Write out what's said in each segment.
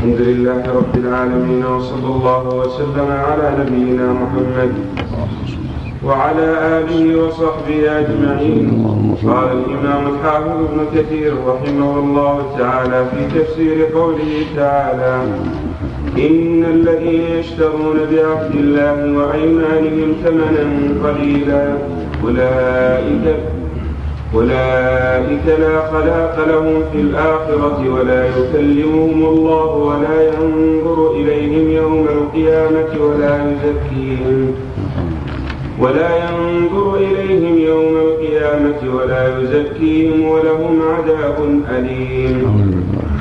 الحمد لله رب العالمين وصلى الله وسلم على نبينا محمد وعلى آله وصحبه أجمعين. قال الإمام الحافظ ابن كثير رحمه الله تعالى في تفسير قوله تعالى إن الذين يشترون بعهد الله وأيمانهم ثمنا قليلا أولئك أولئك لا خلاق لهم في الآخرة ولا يكلمهم الله ولا ينظر إليهم يوم القيامة ولا يزكيهم ولا ينظر إليهم يوم القيامة ولا يزكيهم ولهم عذاب أليم.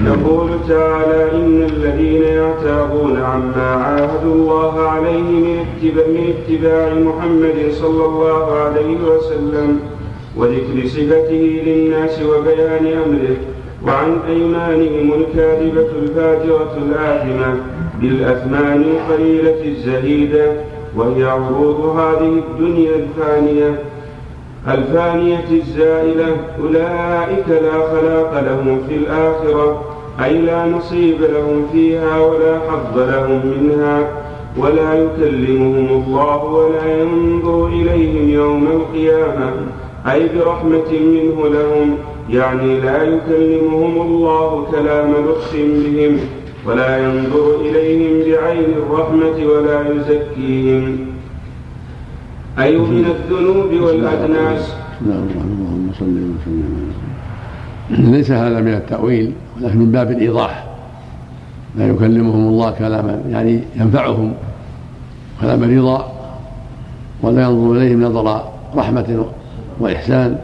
يقول تعالى إن الذين يعتاضون عما عاهدوا الله عليه من اتباع محمد صلى الله عليه وسلم وذكر صفته للناس وبيان أمره وعن أيمانهم الكاذبة الفاجرة الآثمة بالأثمان القليلة الزهيدة وهي عروض هذه الدنيا الفانية الفانية الزائلة أولئك لا خلاق لهم في الآخرة أي لا نصيب لهم فيها ولا حظ لهم منها ولا يكلمهم الله ولا ينظر إليهم يوم القيامة. أي برحمة منه لهم يعني لا يكلمهم الله كلام لطف بهم ولا ينظر إليهم بعين الرحمة ولا يزكيهم. أي من الذنوب والأدناس؟ نعم اللهم صل وسلم. ليس هذا من التأويل ولكن من باب الإيضاح. لا يكلمهم الله كلاما يعني ينفعهم كلام رضا ولا ينظر إليهم نظر رحمة وإحسان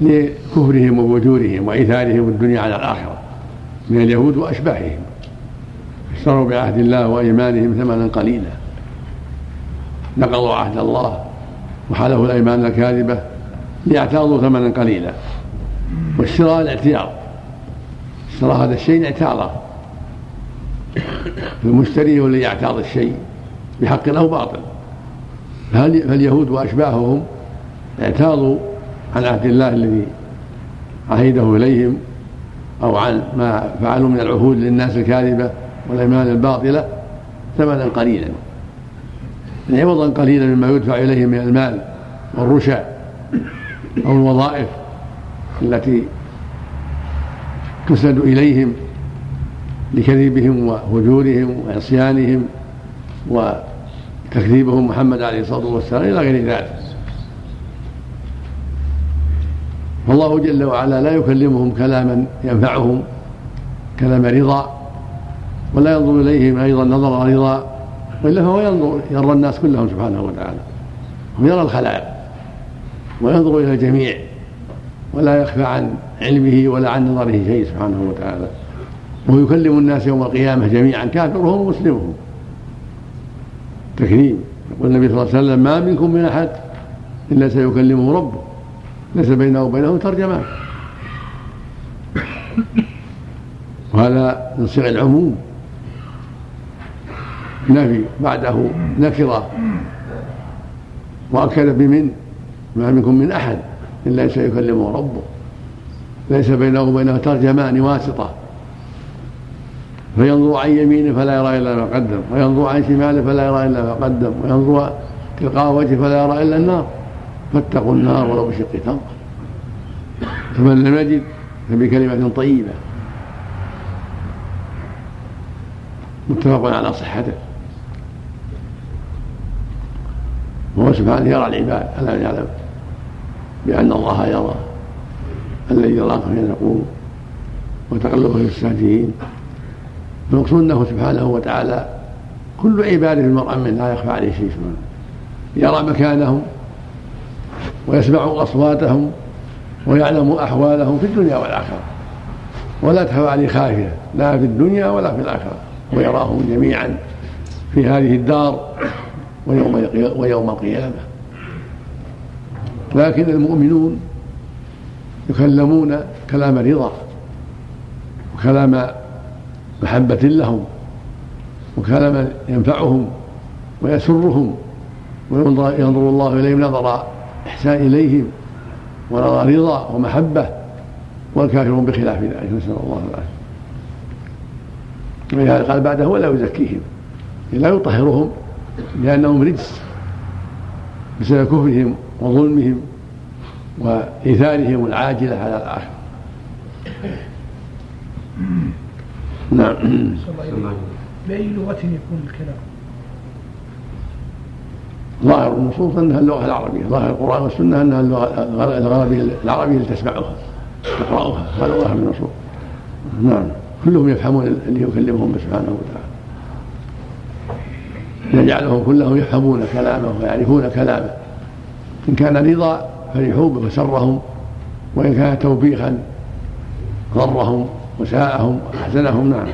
لكفرهم وفجورهم وإيثارهم الدنيا على الآخرة من اليهود وأشباههم. اشتروا بعهد الله وإيمانهم ثمنا قليلا. نقضوا عهد الله وحلفوا الأيمان الكاذبة ليعتاضوا ثمنا قليلا. والشراء الاعتياض. اشترى هذا الشيء اعتاضه. فالمشتري هو الذي يعتاض الشيء بحق أو باطل. فاليهود وأشباههم اعتاضوا عن عهد الله الذي عهده إليهم أو عن ما فعلوا من العهود للناس الكاذبة والأيمان الباطلة ثمنا قليلا. يعني عوضا قليلا مما يدفع إليهم من المال والرشا أو الوظائف التي تسند إليهم لكذبهم وفجورهم وعصيانهم وتكذيبهم محمد عليه الصلاة والسلام إلى غير ذلك. فالله جل وعلا لا يكلمهم كلاما ينفعهم كلام رضا ولا ينظر إليهم أيضا نظر رضا وإلا فهو ينظر يرى الناس كلهم سبحانه وتعالى ويرى الخلائق وينظر إلى الجميع ولا يخفى عن علمه ولا عن نظره شيء سبحانه وتعالى. ويكلم الناس يوم القيامة جميعا كافرهم ومسلمهم تكريم. يقول النبي صلى الله عليه وسلم ما منكم من أحد إلا سيكلمه ربه. ليس بينه وبينه ترجمان وهذا من صيغ العموم. نفي بعده نكرة وأكد بمن؟ ما منكم من أحد. إلا سيكلمه ربه. ليس بينه وبينه ترجمان واسطة. فينظر عن يمينه فلا يرى إلا ما قدم. وينظر عن شماله فلا يرى إلا ما قدم. وينظر تلقاء وجهه فلا يرى إلا النار. فاتقوا النار ولو بشق تمر فمن لم يجد فبكلمة طيبة. متفق على صحته. وهو سبحانه يرى العباد ألا يعلم بأن الله يرى الذي يراك حين تقوم وتقلبه في الساجدين. المقصود أنه سبحانه وتعالى كل عباده المرء منه لا يخفى عليه شيء يرى مكانهم ويسمع أصواتهم ويعلم أحوالهم في الدنيا والآخرة. ولا تخفى عليه خافية لا في الدنيا ولا في الآخرة. ويراهم جميعا في هذه الدار ويوم ويوم القيامة. لكن المؤمنون يكلمون كلام رضا وكلام محبة لهم وكلام ينفعهم ويسرهم وينظر الله إليهم نظر إحسان إليهم ونظر رضا ومحبة والكافرون بخلاف ذلك. نسأل الله العافية. ولهذا قال بعده ولا يزكيهم لا يطهرهم لأنهم رجس بسبب كفرهم وظلمهم وإيثارهم العاجلة على الآخرة نعم. بأي لغة يكون الكلام؟ ظاهر النصوص أنها اللغة العربية، ظاهر القرآن والسنة أنها اللغة العربيه العربية اللي تسمعها تقرأها هذا ظاهر النصوص. نعم كلهم يفهمون اللي يكلمهم سبحانه وتعالى. يجعلهم كلهم يفهمون كلامه ويعرفون كلامه. إن كان رضا فرحوا به وسرهم وإن كان توبيخا ضرهم وساءهم وأحزنهم نعم